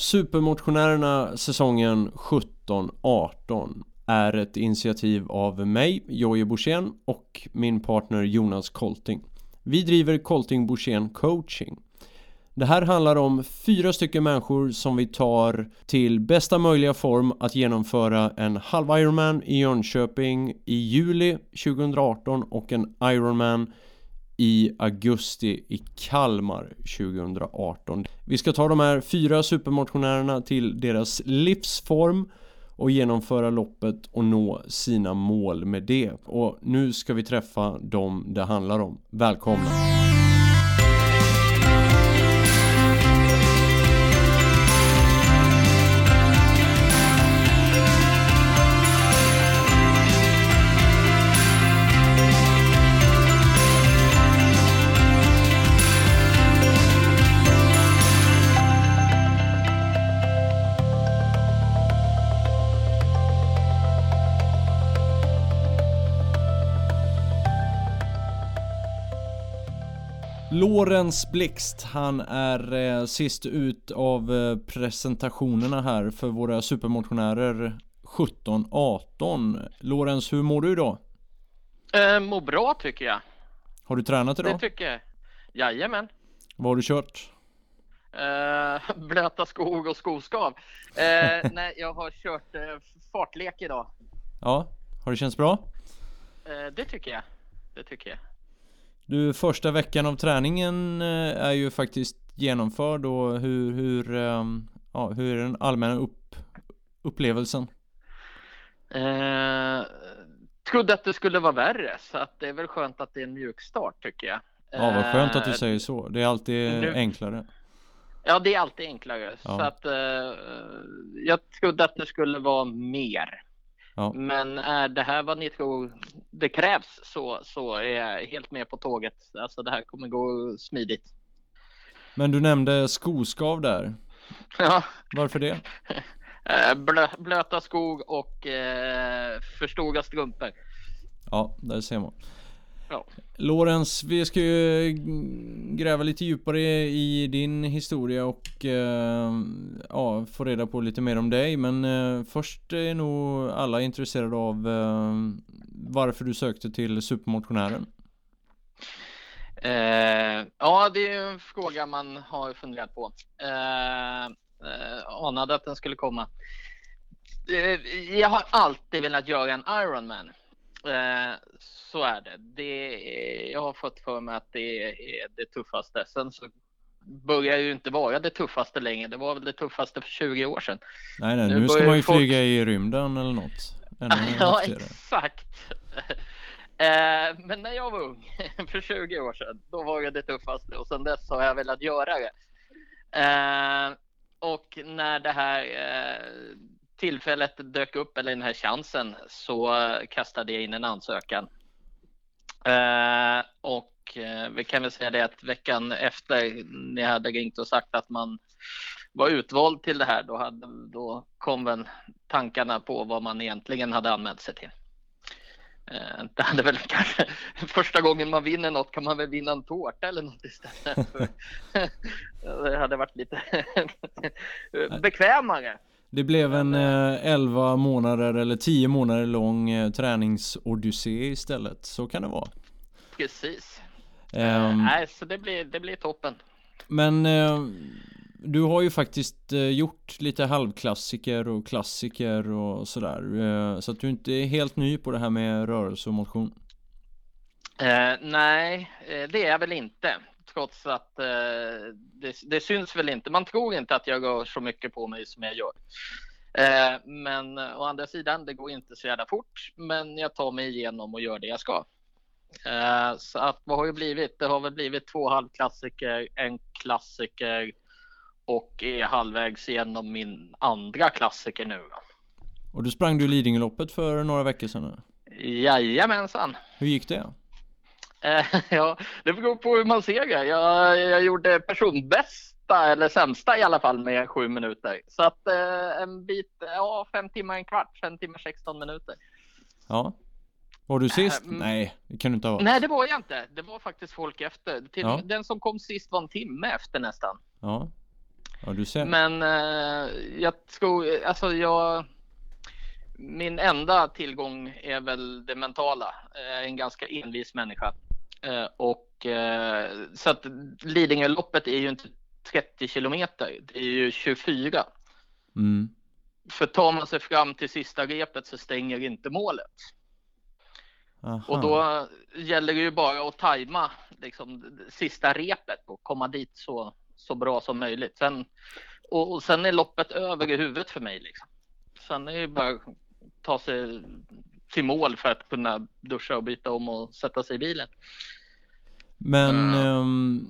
Supermotionärerna säsongen 17-18 är ett initiativ av mig, Jojje Borssén och min partner Jonas Kolting. Vi driver Kolting Borssén coaching. Det här handlar om fyra stycken människor som vi tar till bästa möjliga form att genomföra en halv Ironman i Jönköping i juli 2018 och en Ironman i augusti i Kalmar 2018. Vi ska ta de här fyra supermotionärerna till deras livsform och genomföra loppet och nå sina mål med det. Och nu ska vi träffa dem det handlar om. Välkomna! Lorenz Blixt, han är eh, sist ut av eh, presentationerna här för våra supermotionärer 17-18. Lorenz, hur mår du idag? Eh, mår bra tycker jag. Har du tränat idag? Det tycker jag. Jajamän. Vad har du kört? Eh, blöta skog och skoskav. Eh, nej, jag har kört eh, fartlek idag. Ja, har det känts bra? Eh, det tycker jag. Det tycker jag. Du, första veckan av träningen eh, är ju faktiskt genomförd och hur, hur, ehm, ja, hur är den allmänna upp, upplevelsen? Eh, trodde att det skulle vara värre så att det är väl skönt att det är en mjuk start tycker jag. Ja, vad skönt att du Eh, säger så. Det är alltid nu- enklare. Ja, det är alltid enklare. Ja. Så att eh, jag trodde att det skulle vara mer. Ja. Men är det här vad ni tror det krävs så, så är jag helt med på tåget. Alltså det här kommer gå smidigt. Men du nämnde skoskav där. Ja, Varför det? eh, blö, blöta skog och eh, för stora strumpor. Ja, där ser man. Ja. Lorenz, vi ska ju gräva lite djupare i din historia och eh, ja, få reda på lite mer om dig. Men eh, först är nog alla intresserade av eh, varför du sökte till Supermotionären. Eh, ja, det är en fråga man har funderat på. Eh, eh, anade att den skulle komma. Jag har alltid velat göra en Ironman. Eh, så är det. det jag har fått för mig att det är det tuffaste. Sen så börjar det ju inte vara det tuffaste längre. Det var väl det tuffaste för 20 år sedan. Nej, nej, Nu nu ska man ju folk- flyga i rymden eller något. Ja, exakt. Eh, men när jag var ung, för 20 år sedan, då var det det tuffaste och sedan dess har jag velat göra det. Eh, och när det här eh, tillfället dök upp, eller den här chansen, så eh, kastade jag in en ansökan. Eh, och eh, vi kan väl säga det att veckan efter ni hade ringt och sagt att man var utvald till det här, då, hade, då kom väl tankarna på vad man egentligen hade anmält sig till. Eh, Det hade väl kanske första gången man vinner något kan man väl vinna en tårta eller något istället. Det hade varit lite bekvämare. Det blev en eh, 11 månader eller 10 månader lång eh, träningsodyssé istället. Så kan det vara. Precis. Ehm, Nej, så det blir, det blir toppen. Men eh, du har ju faktiskt eh, gjort lite halvklassiker och klassiker och sådär. Eh, så att du inte är helt ny på det här med rörelse och motion. Nej, det är jag väl inte. Trots att eh, det, det syns väl inte. Man tror inte att jag rör så mycket på mig som jag gör. Eh, men å andra sidan, det går inte så jävla fort. Men jag tar mig igenom och gör det jag ska. Eh, så att vad har det blivit? Det har väl blivit två halvklassiker, en klassiker och är halvvägs igenom min andra klassiker nu. Och du sprang du Lidingöloppet för några veckor sedan. Jajamensan! Hur gick det? Eh, ja, det beror på hur man ser det. Jag, jag gjorde personbästa, eller sämsta i alla fall, med sju minuter. Så att eh, en bit, ja, fem timmar, en kvart, fem timmar, 16 minuter. Ja. Var du sist? mm. Nej, det kan du inte ha varit. Nej, det var jag inte. Det var faktiskt folk efter. Till, Ja. Den som kom sist var en timme efter nästan. Ja. Ja, du ser. Men eh, jag tror, alltså jag, min enda tillgång är väl det mentala. Jag är en ganska envis människa. Eh, och eh, så att Lidingöloppet är ju inte 30 kilometer, det är ju 24. Mm. För tar man sig fram till sista repet så stänger inte målet. Aha. Och då gäller det ju bara att tajma liksom, sista repet och komma dit så, så bra som möjligt. Sen, och, och sen är loppet över i huvudet för mig. Liksom. Sen är det bara att ta sig till mål för att kunna duscha och byta om och sätta sig i bilen. Men Mm. ehm,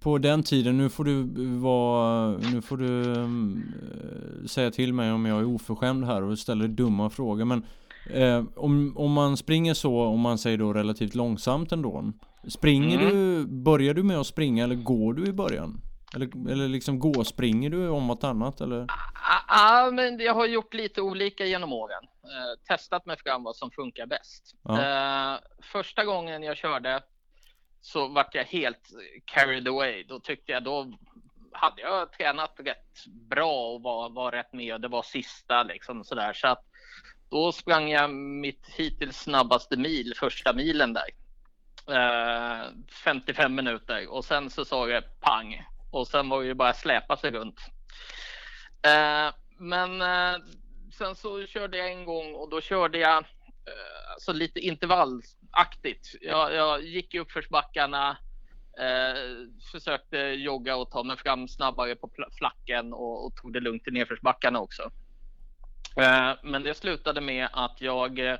på den tiden, nu får du vara, nu får du eh, säga till mig om jag är oförskämd här och ställer dumma frågor. Men eh, om, om man springer så, om man säger då relativt långsamt ändå. Springer Mm. du, börjar du med att springa eller går du i början? Eller, eller liksom gå, springer du om vartannat eller? Ja, ah, men jag har gjort lite olika genom åren. Eh, testat mig fram vad som funkar bäst. Ja. Eh, första gången jag körde så vart jag helt carried away. Då tyckte jag då hade jag tränat rätt bra och var, var rätt med. Det var sista liksom sådär. Så att då sprang jag mitt hittills snabbaste mil, första milen där. Eh, 55 minuter och sen så sa det pang och sen var det ju bara släpa sig runt. Eh, men eh, sen så körde jag en gång och då körde jag eh, alltså lite intervallaktigt. Jag, jag gick i uppförsbackarna, eh, försökte jogga och ta mig fram snabbare på flacken och, och tog det lugnt i nedförsbackarna också. Eh, men det slutade med att jag, eh,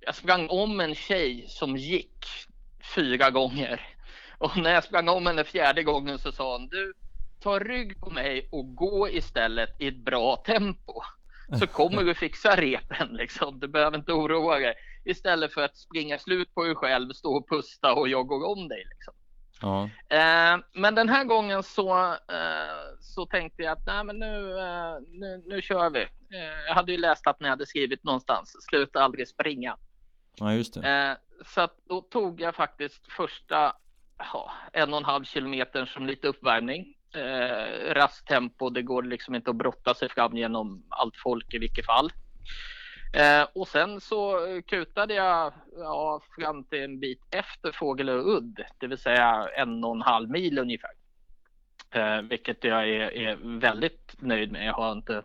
jag sprang om en tjej som gick fyra gånger. Och när jag sprang om henne fjärde gången så sa hon du ta rygg på mig och gå istället i ett bra tempo. Så kommer du fixa repen liksom. Du behöver inte oroa dig. Istället för att springa slut på dig själv, stå och pusta och jag går om dig. Liksom. Ja. Eh, men den här gången så, eh, så tänkte jag att nej, men nu, eh, nu, nu kör vi. Eh, jag hade ju läst att ni hade skrivit någonstans, sluta aldrig springa. ja, just det. Eh, så att då tog jag faktiskt första ja, en och en halv kilometer som lite uppvärmning. Eh, raskt tempo, det går liksom inte att brotta sig fram genom allt folk i vilket fall. Eh, och sen så kutade jag ja, fram till en bit efter Fågelö udd, det vill säga en och en halv mil ungefär. Eh, vilket jag är, är väldigt nöjd med. Jag har inte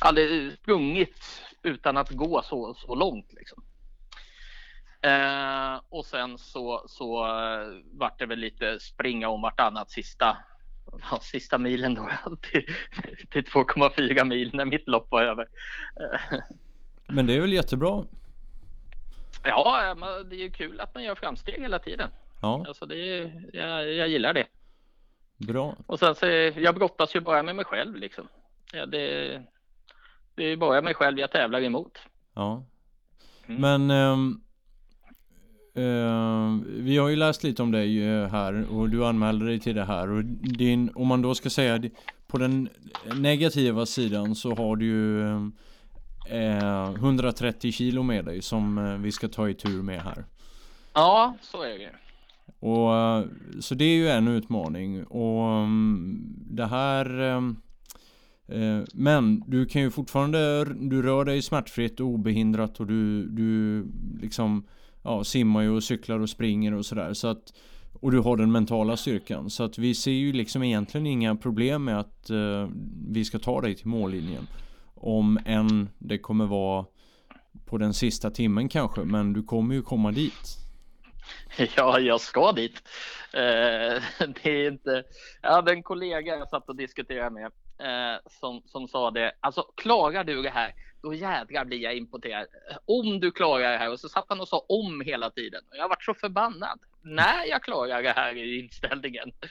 aldrig sprungit utan att gå så, så långt. Liksom. Eh, och sen så, så eh, vart det väl lite springa om vartannat sista, ja, sista milen då till, till 2,4 mil när mitt lopp var över. Eh, Men det är väl jättebra? ja, men det är ju kul att man gör framsteg hela tiden. Ja, Alltså det är, jag, jag gillar det. bra. Och sen så, jag brottas ju bara med mig själv liksom. Ja, det, det är bara mig själv jag tävlar emot. Ja. Mm. Men ehm, ehm, vi har ju läst lite om dig eh, här och du anmälde dig till det här och din, om man då ska säga på den negativa sidan så har du ju ehm, eh, 130 kilo med dig som eh, vi ska ta i tur med här. Ja, så är det. Och eh, så det är ju en utmaning och mm, det här eh, men du kan ju fortfarande, du rör dig smärtfritt och obehindrat och du, du liksom ja, simmar ju och cyklar och springer och sådär så att och du har den mentala styrkan så att vi ser ju liksom egentligen inga problem med att eh, vi ska ta dig till mållinjen. Om än det kommer vara på den sista timmen kanske men du kommer ju komma dit. Ja, jag ska dit. Eh, det är inte... Jag hade en kollega jag satt och diskuterade med eh, som, som sa det. Alltså, klarar du det här, då jädrar blir jag imponerad. Om du klarar det här. Och så satt han och sa om hela tiden. Och jag varit så förbannad. När jag klarar det här är inställningen.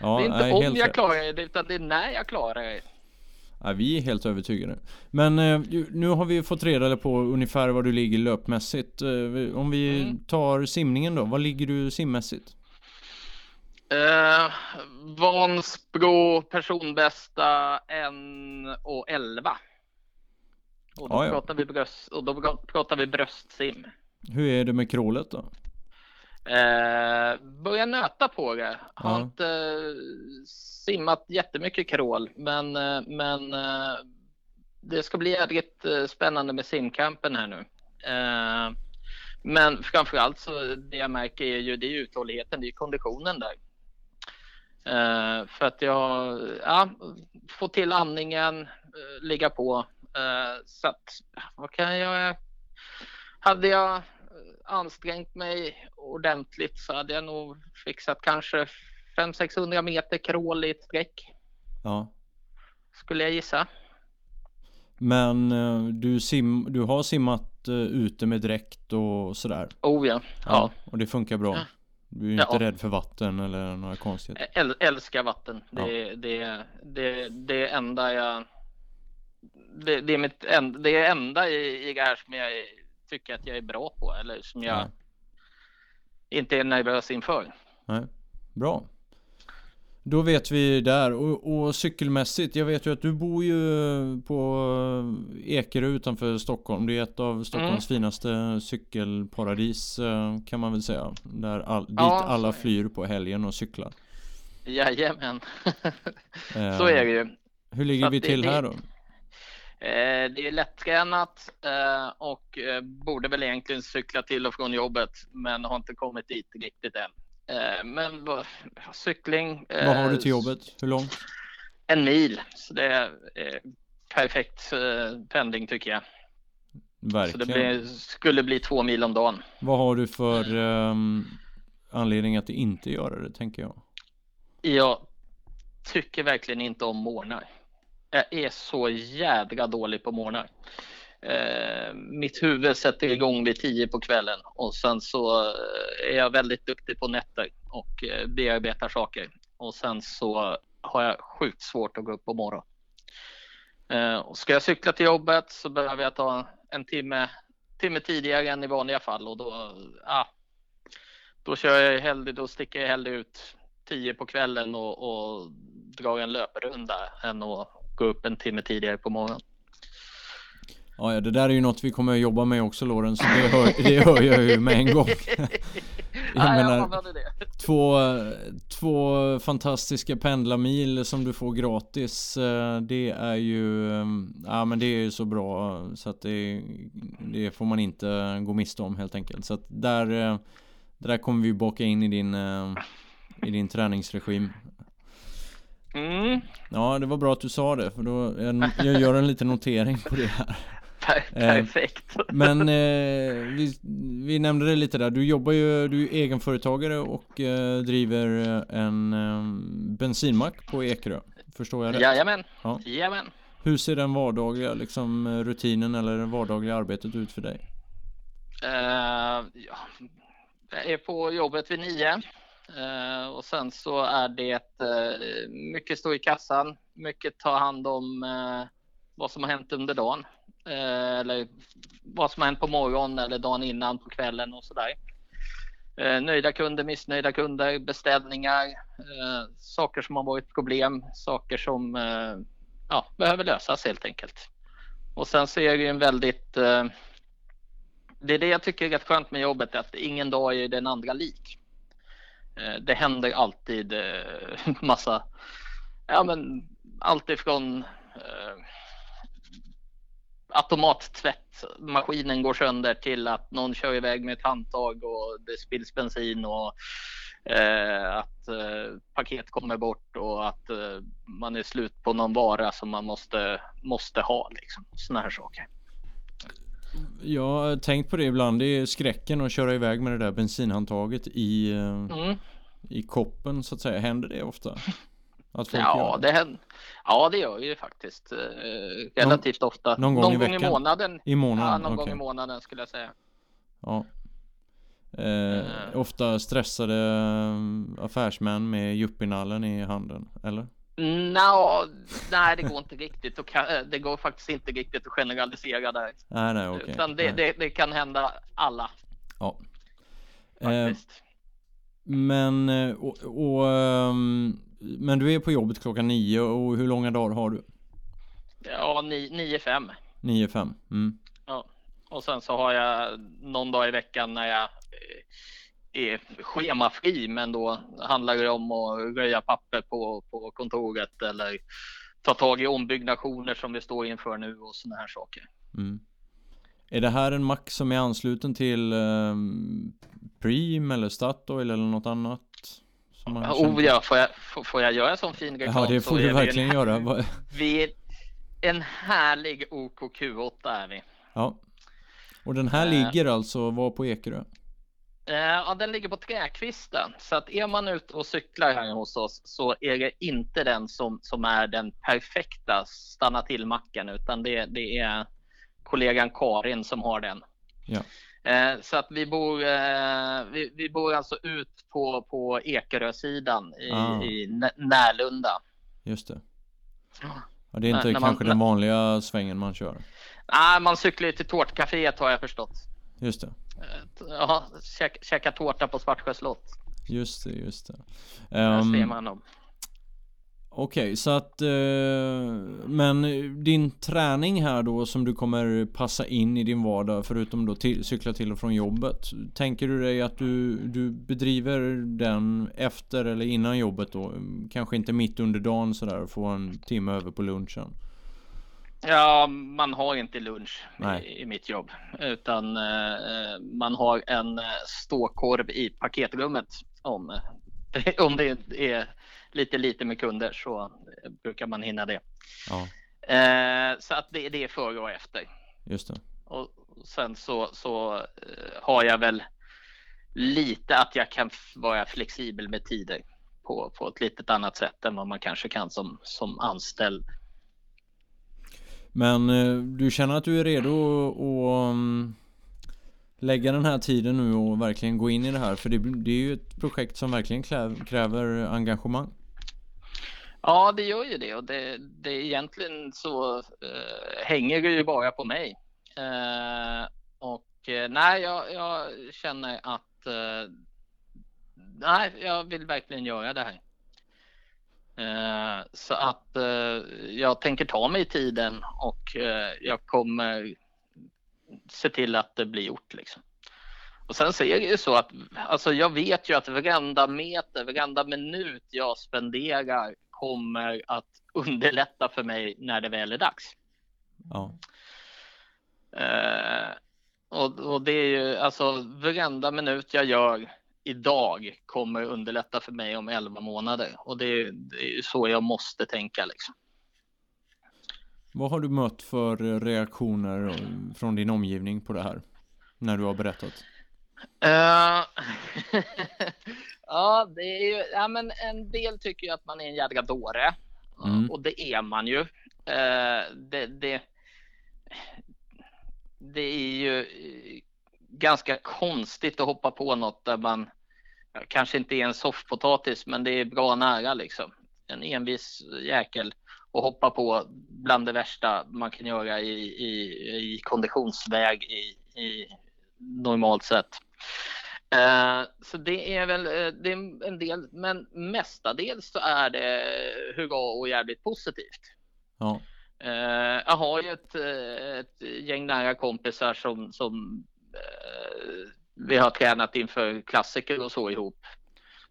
Ja, det är inte nej, om jag klarar det, utan det är när jag klarar det. Ja, vi är helt övertygade. Men eh, nu har vi fått reda på ungefär var du ligger löpmässigt. Eh, om vi Mm. tar simningen då, var ligger du simmässigt? Eh, Vansbro personbästa 1 och 11. Och då, Ja, ja. pratar vi bröst, och då pratar vi bröstsim. Hur är det med krålet då? Eh, börjar nöta på det. Har inte eh, simmat jättemycket crawl, men, eh, men eh, det ska bli jädrigt eh, spännande med simkampen här nu. Eh, men framför allt så det jag märker är ju det är uthålligheten, det är konditionen där. Eh, för att jag ja, får till andningen, ligga på. Eh, så att, vad kan jag göra? Hade jag ansträngt mig ordentligt så hade jag nog fixat kanske 500-600 meter crawl i ett streck. Ja. Skulle jag gissa. Men eh, du, sim, du har simmat eh, ute med dräkt och sådär? Oh ja. ja. Och det funkar bra? Ja. Du är inte Ja. rädd för vatten eller några konstigheter? Äl, älskar vatten. Det, det, det, det enda jag... Det, det är mitt en, det är enda i, i det här som jag tycker att jag är bra på eller som jag Ja. inte är nervös inför. Nej, bra. Då vet vi där och, och cykelmässigt, jag vet ju att du bor ju på eh, Ekerö utanför Stockholm. Det är ett av Stockholms Mm. finaste cykelparadis eh, kan man väl säga. Där all, dit Ja, så alla flyr på helgen och cyklar. Jajamän. Eh, Så är det ju. Hur ligger vi till det- här då? Eh, det är lättränat eh, och eh, borde väl egentligen cykla till och från jobbet men har inte kommit dit riktigt än. Men cykling. Vad har du till jobbet? Hur långt? En mil. Så det är perfekt pendling tycker jag. Så Verkligen. det blir, skulle bli två mil om dagen. Vad har du för ehm, anledning att inte göra det tänker jag? Jag tycker verkligen inte om morgnar. Jag är så jädra dålig på morgnar. Eh, mitt huvud sätter igång vid tio på kvällen och sen så eh, är jag väldigt duktig på nätter och eh, bearbetar saker. Och sen så har jag sjukt svårt att gå upp på morgonen. Eh, och ska jag cykla till jobbet så behöver jag ta en timme, timme tidigare än i vanliga fall och då, ah, då kör jag hellre, då sticker jag hellre ut tio på kvällen och, och drar en löprunda än att gå upp en timme tidigare på morgonen. Ja, ja, det där är ju något vi kommer att jobba med också Lorenz. Det hör, det hör jag ju med en gång. Jag menar- jag använder det. Två, två fantastiska pendlarmil som du får gratis. eh, Det är ju, eh, ja men det är ju så bra så att det, det får man inte gå miste om helt enkelt. Så att där, eh, där kommer vi baka in i din, eh, i din träningsregim. Mm, Ja, det var bra att du sa det för då, jag, jag gör en liten notering på det här. per, perfekt. Men eh, vi, vi nämnde det lite där. Du jobbar ju, du är egenföretagare och eh, driver eh, en eh, bensinmack på Ekerö. Förstår jag rätt? Jajamän. Ja. Jajamän. Hur ser den vardagliga liksom, eh, rutinen eller det vardagliga arbetet ut för dig? Eh, ja. Jag är på jobbet vid nio. Eh, och sen så är det eh, mycket stå i kassan, mycket ta hand om eh, vad som har hänt under dagen. Eh, eller vad som har hänt på morgonen eller dagen innan på kvällen och sådär. Eh, nöjda kunder, missnöjda kunder, beställningar, eh, saker som har varit problem, saker som eh, ja, behöver lösas helt enkelt. Och sen så är det ju en väldigt eh, det är det jag tycker är rätt skönt med jobbet, att ingen dag är den andra lik. Eh, det händer alltid eh, massa, ja men alltifrån eh, automattvätt, maskinen går sönder till att någon kör iväg med ett handtag och det spills bensin och eh, att eh, paket kommer bort och att eh, man är slut på någon vara som man måste, måste ha. Liksom. Sådana här saker. Jag har tänkt på det ibland. Det är skräcken att köra iväg med det där bensinhandtaget i, eh, Mm. i koppen så att säga. Händer det ofta? Att folk Ja gör det, händer, ja, det gör ju faktiskt eh, relativt ofta. någon gång i i veckan? månaden. I månaden? Ja, någon gång Okej. i månaden skulle jag säga. Ja. Eh, ofta stressade affärsmän med yuppinallen i handen, eller? Nå, nej, det går inte riktigt. Och ka- Det går faktiskt inte riktigt att generalisera där. Nej, nej, okej. Utan det, Nej. det, det kan hända alla Ja. Eh, men, eh, och, och, ehm, men du är på jobbet klockan nio och hur långa dagar har du? Ja, 9-5. Nio, fem? Mm. Ja. Och sen så har jag någon dag i veckan när jag eh, är schemafri, men då handlar det om att röja papper på, på kontoret eller ta tag i ombyggnationer som vi står inför nu och sådana här saker. Mm. Är det här en mack som är ansluten till um, Preem eller Statoil eller något annat? Som man oh ja, får jag, får, får jag göra sån fin reklam? Ja, det får du verkligen göra. Vi är en härlig OKQ8 är vi. Ja. Och den här uh, ligger alltså var på Ekerö? Uh, ja, den ligger på Träkvisten. Så att är man ute och cyklar här hos oss så är det inte den som, som är den perfekta stanna till macken utan det, det är kollegan Karin som har den. Ja. Uh, så att vi bor, vi, vi, bor alltså ut på, på Ekerösidan i, ah. i Närlunda. Just det. Ja, det är inte när, kanske man, den vanliga svängen man kör. Nej, man cyklar ju till tårtcaféet har jag förstått. Just det. Ja, käka, käka tårta på Svartsjö slott. Just det, just det. Um, ser man om. Okej, okay, så att eh, Men din träning här då som du kommer passa in i din vardag förutom då till, cykla till och från jobbet. Tänker du dig att du, du bedriver den efter eller innan jobbet då? Kanske inte mitt under dagen sådär och få en timme över på lunchen? Ja, man har inte lunch i, i, mitt jobb utan eh, man har en ståkorv i paketrummet om, om det är lite lite med kunder så brukar man hinna det. Ja. Eh, så att det, det är före och efter. Just det. Och sen så, så eh, har jag väl lite att jag kan vara flexibel med tider på, på ett litet annat sätt än vad man kanske kan som, som anställd. Men eh, du känner att du är redo att mm, lägga den här tiden nu och verkligen gå in i det här? För det, det är ju ett projekt som verkligen kräver engagemang. Ja, det gör ju det och det, det egentligen så eh, hänger det ju bara på mig. Eh, och eh, nej, jag, jag, känner att eh, nej, jag vill verkligen göra det här. Eh, så att eh, jag tänker ta mig tiden och jag kommer se till att det blir gjort liksom. Och sen så är det ju så att alltså jag vet ju att varenda meter, varenda minut jag spenderar kommer att underlätta för mig när det väl är dags. Ja. Uh, och, och, det är ju alltså varenda minut jag gör idag kommer underlätta för mig om 11 månader och det är, det är så jag måste tänka liksom. Vad har du mött för reaktioner från din omgivning på det här? När du har berättat? Uh, ja, det är ju, ja, men en del tycker ju att man är en jädra dåre. Mm. Och det är man ju. Uh, det, det, det är ju ganska konstigt att hoppa på något där man kanske inte är en soffpotatis, men det är bra nära liksom. En envis jäkel och hoppa på bland det värsta man kan göra i, i, i konditionsväg i, i normalt sett. Eh, så det är väl eh, det är en del, men mestadels så är det hurra och jävligt positivt. Ja. Eh, jag har ju ett, ett gäng nära kompisar som, som vi har tränat inför klassiker och så ihop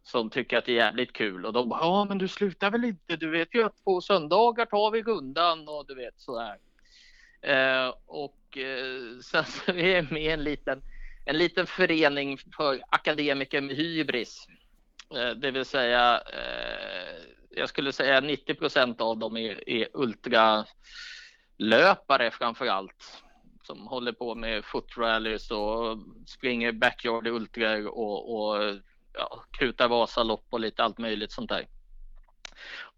som tycker att det är jävligt kul och de bara ja men du slutar väl inte du vet ju att på söndagar tar vi rundan och du vet sådär. Eh, och eh, sen så är jag med i en liten en liten förening för akademiker med hybris. Eh, det vill säga, eh, jag skulle säga 90 procent av dem är, är ultralöpare framför allt. Som håller på med footrallys och springer backyard ultra och, och ja, kutar Vasalopp och lite allt möjligt sånt där.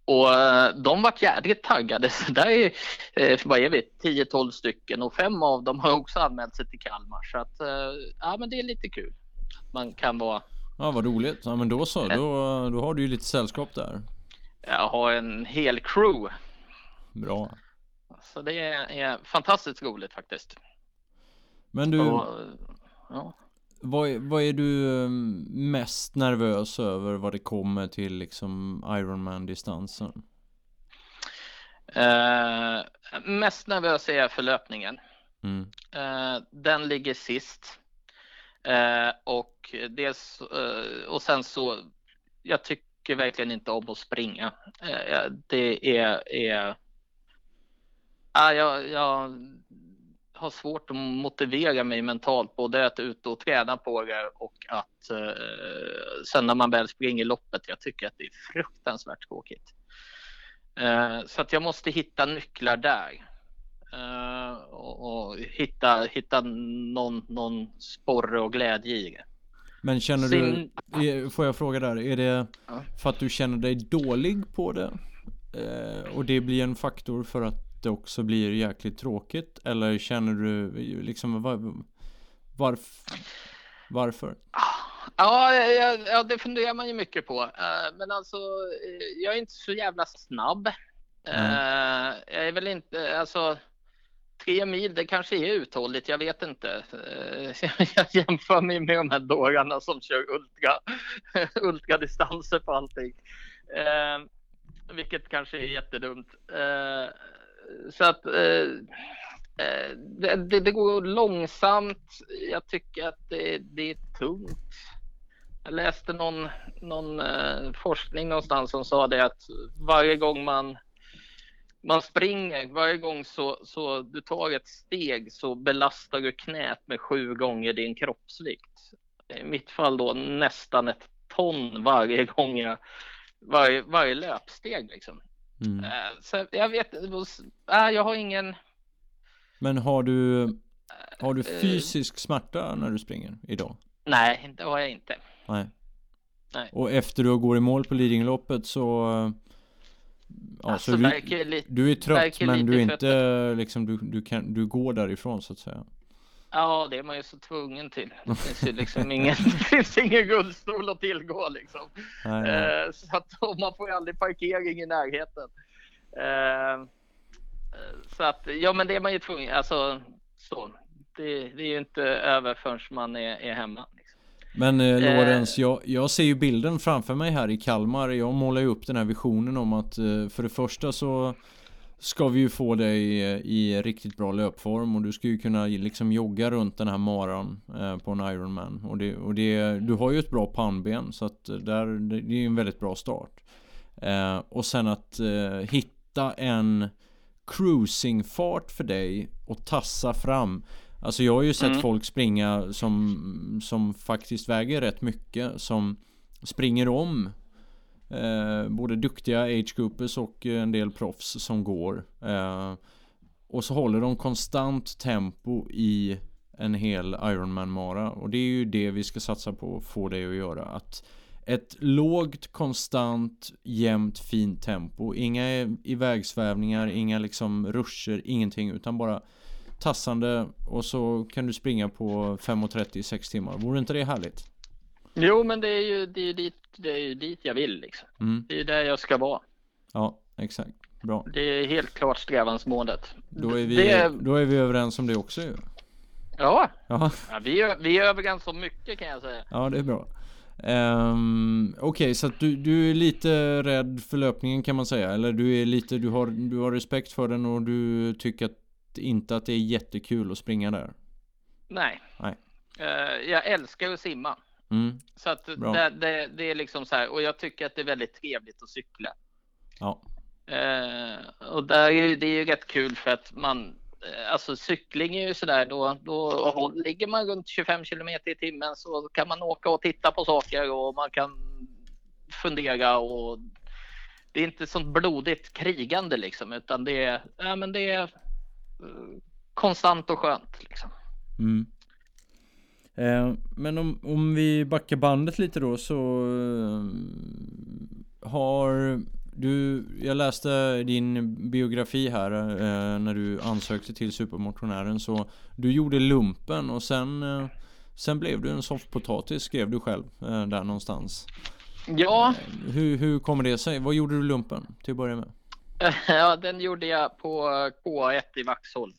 Och eh, de var jädrigt taggade. Så där är, eh, vad är vi, 10-12 stycken och fem av dem har också anmält sig till Kalmar. Så att, eh, ja men det är lite kul. Man kan vara... Ja vad roligt. Ja men då så, då, då har du ju lite sällskap där. Jag har en hel crew. Bra. Så det är, fantastiskt roligt faktiskt. Men du. Och, ja. Vad, vad är du ehm, mest nervös över vad det kommer till liksom Ironman-distansen? Uh, mest nervös är jag för löpningen. Mm. Uh, den ligger sist. Eh, och dels eh, och sen så. Jag tycker verkligen inte om att springa. Eh, det är. är ja, jag, jag har svårt att motivera mig mentalt både att ut och träna på det och att eh, sen när man väl springer loppet. Jag tycker att det är fruktansvärt tråkigt. Eh, så att jag måste hitta nycklar där. Uh, och, och, hitta, hitta någon, någon sporre och glädje i det. Men känner Sin... du, får jag fråga där, är det för att du känner dig dålig på det? Uh, och det blir en faktor för att det också blir jäkligt tråkigt? Eller känner du liksom var, varf, varför? Ja, ja, ja, det funderar man ju mycket på. Uh, men alltså, jag är inte så jävla snabb. Mm. jag är väl inte, alltså tre mil, det kanske är uthålligt, jag vet inte. Eh, jag jämför mig med de här dårarna som kör ultra, ultradistanser på allting. Eh, vilket kanske är jättedumt. Eh, så att eh, eh, det, det, det, går långsamt. Jag tycker att det, det är tungt. Jag läste någon, någon eh, forskning någonstans som sa det att varje gång man man springer, varje gång så, så du tar ett steg så belastar du knät med sju gånger din kroppsvikt. I mitt fall då nästan ett ton varje gång jag, varje, varje löpsteg liksom. Mm. Eh, så jag vet, äh, jag har ingen. Men har du, har du eh, fysisk smärta när du springer idag? Nej, det har jag inte. Nej. Nej. Och efter du går i mål på Lidingöloppet så Ja, alltså, så du, lite, du är trött men du är inte liksom du, du, kan, du går därifrån så att säga. Ja, det är man ju så tvungen till. Det finns ju liksom ingen, det finns ingen rullstol att tillgå liksom. Nej, nej. Eh, så att man får ju aldrig parkering i närheten. Eh, så att ja, men det är man ju tvungen. Alltså så. Det, det är ju inte över förrän man är, är hemma. Men eh, Lorenz, eh. jag, jag ser ju bilden framför mig här i Kalmar. Jag målar ju upp den här visionen om att för det första så ska vi ju få dig eh, i riktigt bra löpform och du ska ju kunna liksom jogga runt den här maran eh, på en Ironman. Och, det, och det, du har ju ett bra pannben så att där, det är ju en väldigt bra start. Eh, och sen att eh, hitta en cruisingfart för dig och tassa fram. Alltså jag har ju sett mm. folk springa som, som faktiskt väger rätt mycket som springer om eh, både duktiga age-groupers och eh, en del proffs som går. Eh, och så håller de konstant tempo i en hel Ironman-mara. Och det är ju det vi ska satsa på att få det att göra. Att ett lågt, konstant, jämnt, fint tempo. Inga ivägsvävningar, inga liksom ruscher, ingenting. Utan bara tassande och så kan du springa på 5.30 i 6 timmar. Vore inte det härligt? Jo, men det är ju, det är dit, det är dit jag vill liksom. Mm. Det är där jag ska vara. Ja, exakt. Bra. Det är helt klart strävansmålet. Då är vi, det... då är vi överens om det också ju. Ja, ja. ja vi, är, vi är överens om mycket kan jag säga. Ja, det är bra. Um, Okej, okay, så att du, du är lite rädd för löpningen kan man säga? Eller du är lite, du har, du har respekt för den och du tycker att inte att det är jättekul att springa där. Nej. Nej. Uh, jag älskar att simma. Mm. Så att det, det, det, är liksom så här och jag tycker att det är väldigt trevligt att cykla. Ja. Uh, och där är det är ju rätt kul för att man uh, alltså cykling är ju så där då, då ligger man runt 25 kilometer i timmen så kan man åka och titta på saker och man kan fundera och det är inte sånt blodigt krigande liksom utan det är, ja, men det är konstant och skönt. Liksom. Mm. Eh, men om, om vi backar bandet lite då så eh, har du, jag läste din biografi här eh, när du ansökte till Supermotionären så du gjorde lumpen och sen eh, Sen blev du en soffpotatis skrev du själv eh, där någonstans. Ja. Eh, hur, hur kommer det sig? Vad gjorde du lumpen till att börja med? ja, den gjorde jag på K1 i Vaxholm.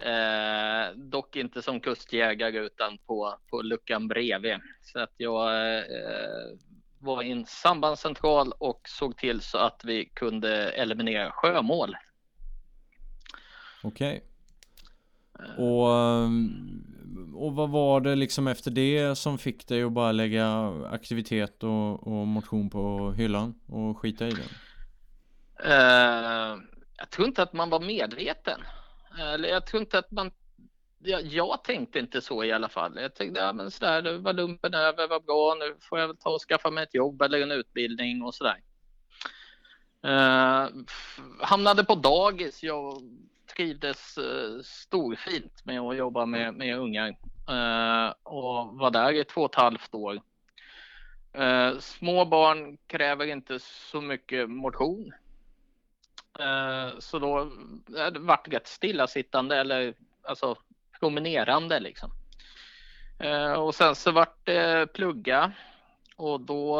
Eh, dock inte som kustjägare utan på, på luckan bredvid. Så att jag eh, var i en sambandscentral och såg till så att vi kunde eliminera sjömål. Okej. Och, och vad var det liksom efter det som fick dig att bara lägga aktivitet och, och motion på hyllan och skita i det? Uh, jag tror inte att man var medveten. Eller jag tror inte att man jag, jag tänkte inte så i alla fall. Jag tänkte, ja men sådär, det var lumpen över, vad bra, nu får jag väl ta och skaffa mig ett jobb eller en utbildning och sådär. Uh, hamnade på dagis. Jag trivdes uh, storfint med att jobba med, med ungar uh, och var där i två och ett halvt år. Uh, små barn kräver inte så mycket motion. Eh, så då eh, det vart rätt stillasittande eller alltså promenerande liksom. Eh, och sen så vart det plugga och då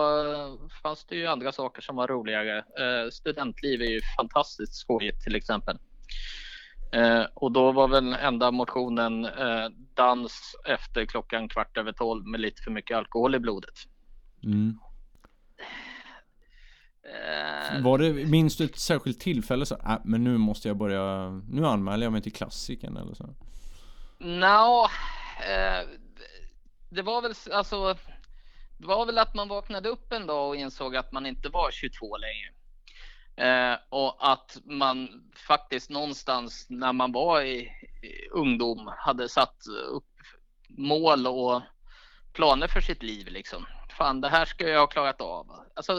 fanns det ju andra saker som var roligare. Studentliv är ju fantastiskt skojigt till exempel. Och då var väl enda motionen dans efter klockan kvart över tolv med lite för mycket alkohol i blodet. Mm. Var det, minns du ett särskilt tillfälle så, äh, men nu måste jag börja, nu anmäler jag mig till klassiken eller så? Nå, no, det var väl alltså det var väl att man vaknade upp en dag och insåg att man inte var 22 längre. Eh, och att man faktiskt någonstans när man var i, i ungdom hade satt upp mål och planer för sitt liv liksom. Fan, det här ska jag ha klarat av. Alltså,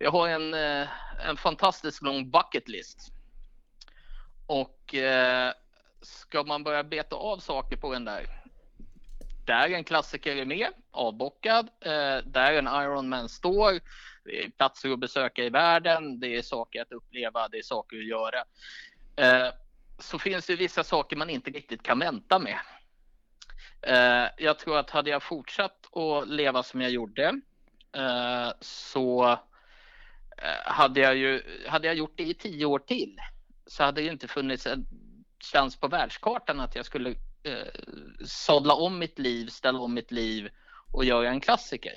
jag har en, eh, en fantastiskt lång bucket list. Och eh, ska man börja beta av saker på den där där en klassiker är med, avbockad. Eh, där en Ironman står. Det är platser att besöka i världen. Det är saker att uppleva. Det är saker att göra. Eh, så finns det vissa saker man inte riktigt kan vänta med. Eh, jag tror att hade jag fortsatt att leva som jag gjorde eh, så Eh, hade jag ju hade jag gjort det i tio år till så hade det inte funnits en chans på världskartan att jag skulle eh, sadla om mitt liv, ställa om mitt liv och göra en klassiker.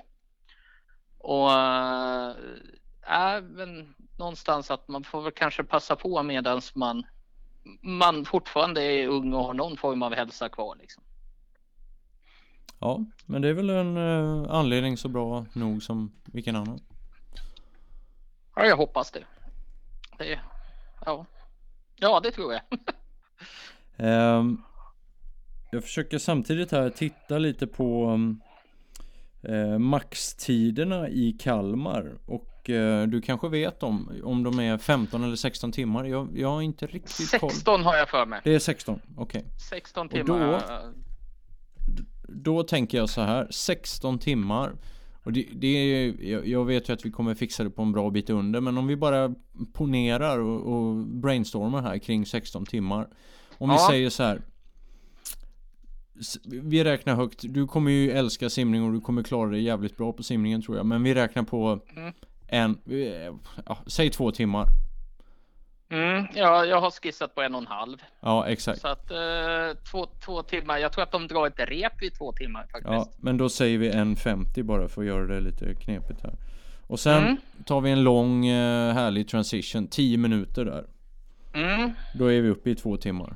Och eh, äh, men någonstans att man får väl kanske passa på medan man, man fortfarande är ung och har någon form av hälsa kvar. Liksom. Ja, men det är väl en eh, anledning så bra nog som vilken annan. Ja, jag hoppas det. det ja. ja, det tror jag. um, Jag försöker samtidigt här titta lite på eh, maxtiderna i Kalmar och eh, du kanske vet om, om de är 15 eller 16 timmar. Jag, jag har inte riktigt 16 koll. har jag för mig. Det är 16, okej. Okay. 16 timmar. Då, då tänker jag så här, 16 timmar. Och det, det är, jag vet ju att vi kommer fixa det på en bra bit under men om vi bara ponerar och, och brainstormar här kring 16 timmar. Om ja. vi säger så här vi räknar högt. Du kommer ju älska simning och du kommer klara dig jävligt bra på simningen tror jag. Men vi räknar på mm. en, ja, säg två timmar. Mm, ja, jag har skissat på en och en halv. Ja, exakt. Så att eh, två, två timmar. Jag tror att de drar ett rep i två timmar faktiskt. Ja, men då säger vi en 50 bara för att göra det lite knepigt här. Och sen mm. tar vi en lång eh, härlig transition, 10 minuter där. Mm. Då är vi uppe i två timmar.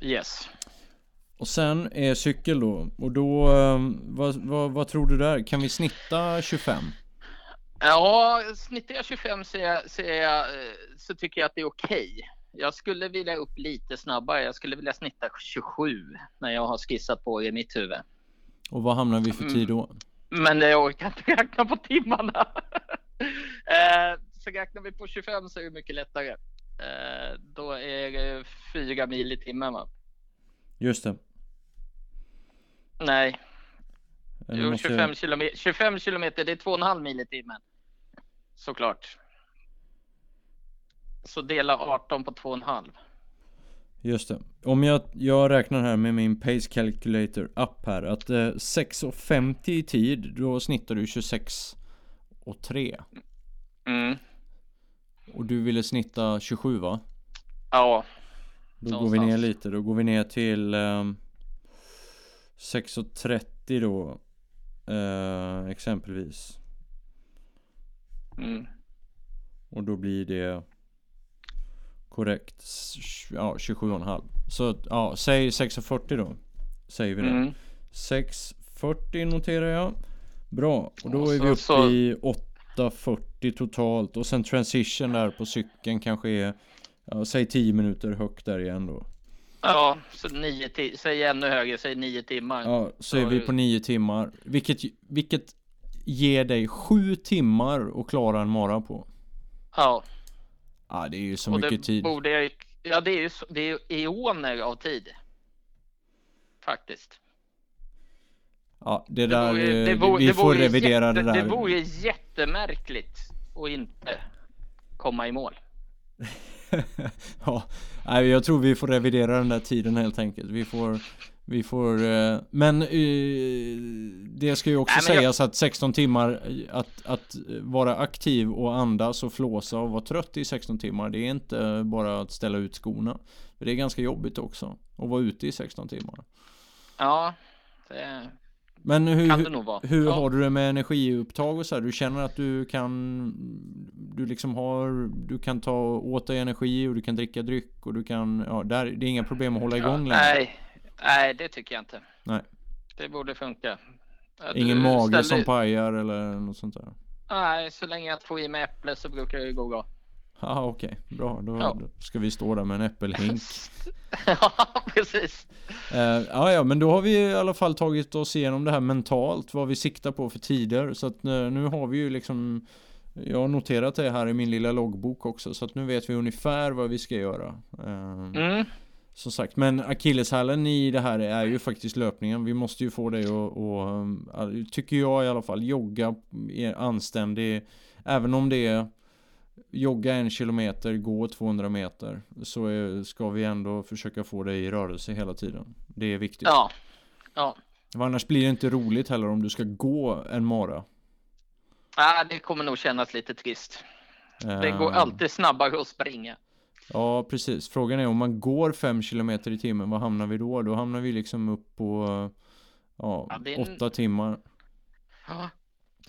Yes. Och sen är cykel då. Och då, ehm, vad, vad, vad tror du där? Kan vi snitta 25? Ja, snittar jag 25 så, jag, så, jag, så tycker jag att det är okej. Okay. Jag skulle vilja upp lite snabbare. Jag skulle vilja snitta 27 när jag har skissat på i mitt huvud. Och vad hamnar vi för tid då? Mm. Men jag orkar inte räkna på timmarna. eh, så räknar vi på 25 så är det mycket lättare. Eh, då är det 4 mil i timmen va? Just det. Nej. Jo, 25, kilometer, 25 kilometer, det är 2,5 mil i timmen. Såklart. Så dela 18 på 2,5. Just det. Om jag, jag räknar här med min Pace Calculator app här att eh, 6.50 i tid då snittar du 26 och 3. Mm. Och du ville snitta 27 va? Ja. Då Någonstans. går vi ner lite, då går vi ner till um, 6.30 då eh, Exempelvis mm. Och då blir det Korrekt. Ja, 27,5. Så ja, säg 6,40 då. Säger vi det. Mm. 6,40 noterar jag. Bra, och då Och är så- vi uppe så- i 8,40 totalt. Och sen transition där på cykeln kanske är, ja, säg 10 minuter högt där igen då. Ja, så nio säg ännu högre, säg nio timmar. Ja, så Så är vi på 9 timmar. Vilket, vilket ger dig 7 timmar att klara en mara på. Ja, Ja, det är ju så och mycket det tid. borde jag, ja det är ju det är eoner av tid. Faktiskt. Ja, det Det där, vore- eh, det vore- vi det får revidera jätte, det där. Det vore jättemärkligt att inte komma i mål. ja, jag tror vi får revidera den där tiden helt enkelt. Vi får, vi får, eh, men eh, det ska ju också Nej, men jag- sägas att 16 timmar, att, att vara aktiv och andas och flåsa och vara trött i 16 timmar, det är inte bara att ställa ut skorna. Det är ganska jobbigt också, att vara ute i 16 timmar. Ja, det Men kan det hur, nog vara. hur ja. har du det med energiupptag och så här? Du känner att du kan Du liksom har Du kan ta åt dig energi och du kan dricka dryck och du kan Ja, där, det är inga problem att hålla igång ja, längre. nej, nej, det tycker jag inte. Nej. Det borde funka. Att Ingen mage ställer- som pajar eller något sånt där. Nej, så länge jag får i mig äpple så brukar det gå bra. Ja okej, bra då, Ja. ska vi stå där med en äppelhink. ja, precis. Eh, ja, ja, men då har vi i alla fall tagit oss igenom det här mentalt, vad vi siktar på för tider. Så att eh, nu har vi ju liksom Jag har noterat det här i min lilla loggbok också, så att nu vet vi ungefär vad vi ska göra. Eh, Mm. Som sagt, men akilleshälen i det här är ju faktiskt löpningen. Vi måste ju få dig att, och, äh, tycker jag i alla fall, jogga är anständig. Även om det är jogga en kilometer, gå 200 meter. Så är, ska vi ändå försöka få dig i rörelse hela tiden. Det är viktigt. Ja, ja. Annars blir det inte roligt heller om du ska gå en mara. Ah, det kommer nog kännas lite trist. Det går Eh, alltid snabbare att springa. Ja, precis. Frågan är om man går 5 km i timmen, vad hamnar vi då? Då hamnar vi liksom upp på ja, Ja, det är en- 8 timmar. Ja,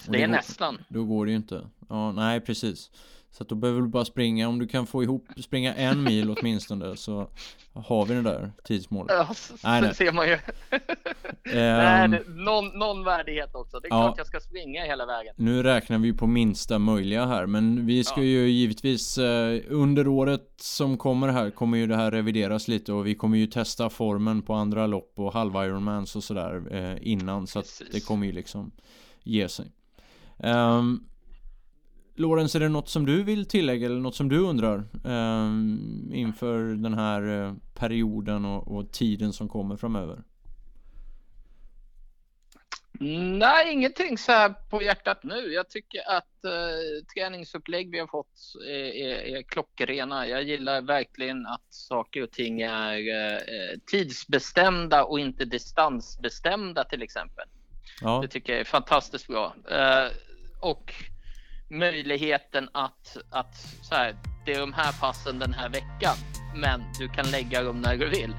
Och det är går- nästan. Då går det ju inte. Ja, nej precis. Så att då behöver du bara springa, om du kan få ihop, springa en mil åtminstone så har vi det där tidsmålet. Ja, så, Nej, så nej. ser man ju. Nej, Ehm, det, någon, någon värdighet också. Det är Ja. klart jag ska springa hela vägen. nu räknar vi på minsta möjliga här, men vi ska Ja. ju givetvis eh, under året som kommer här kommer ju det här revideras lite och vi kommer ju testa formen på andra lopp och halv Ironmans och sådär eh, innan så att Precis. det kommer ju liksom ge sig. Um, Lorenz, är det något som du vill tillägga eller något som du undrar ehm, inför den här eh, perioden och, och tiden som kommer framöver? Nej, ingenting så här på hjärtat nu. Jag tycker att eh, träningsupplägg vi har fått är, är, är klockrena. Jag gillar verkligen att saker och ting är eh, eh, tidsbestämda och inte distansbestämda till exempel. Ja, Det tycker jag är fantastiskt bra. Eh, och möjligheten att, att så här, det är de här passen den här veckan, men du kan lägga dem när du vill.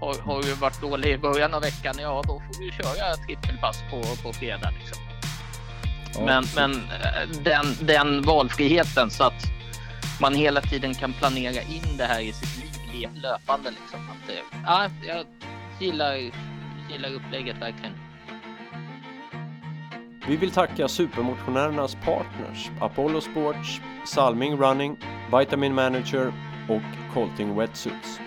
Har, har du varit dålig i början av veckan, ja då får du köra trippelpass på, på fredag. Liksom. ja, men men eh, den, den valfriheten så att man hela tiden kan planera in det här i sitt liv löpande. Liksom. Att, det- ja, jag gillar, gillar upplägget verkligen. Vi vill tacka supermotionärernas partners Apollo Sports, Salming Running, Vitamin Manager och Colting Wetsuits.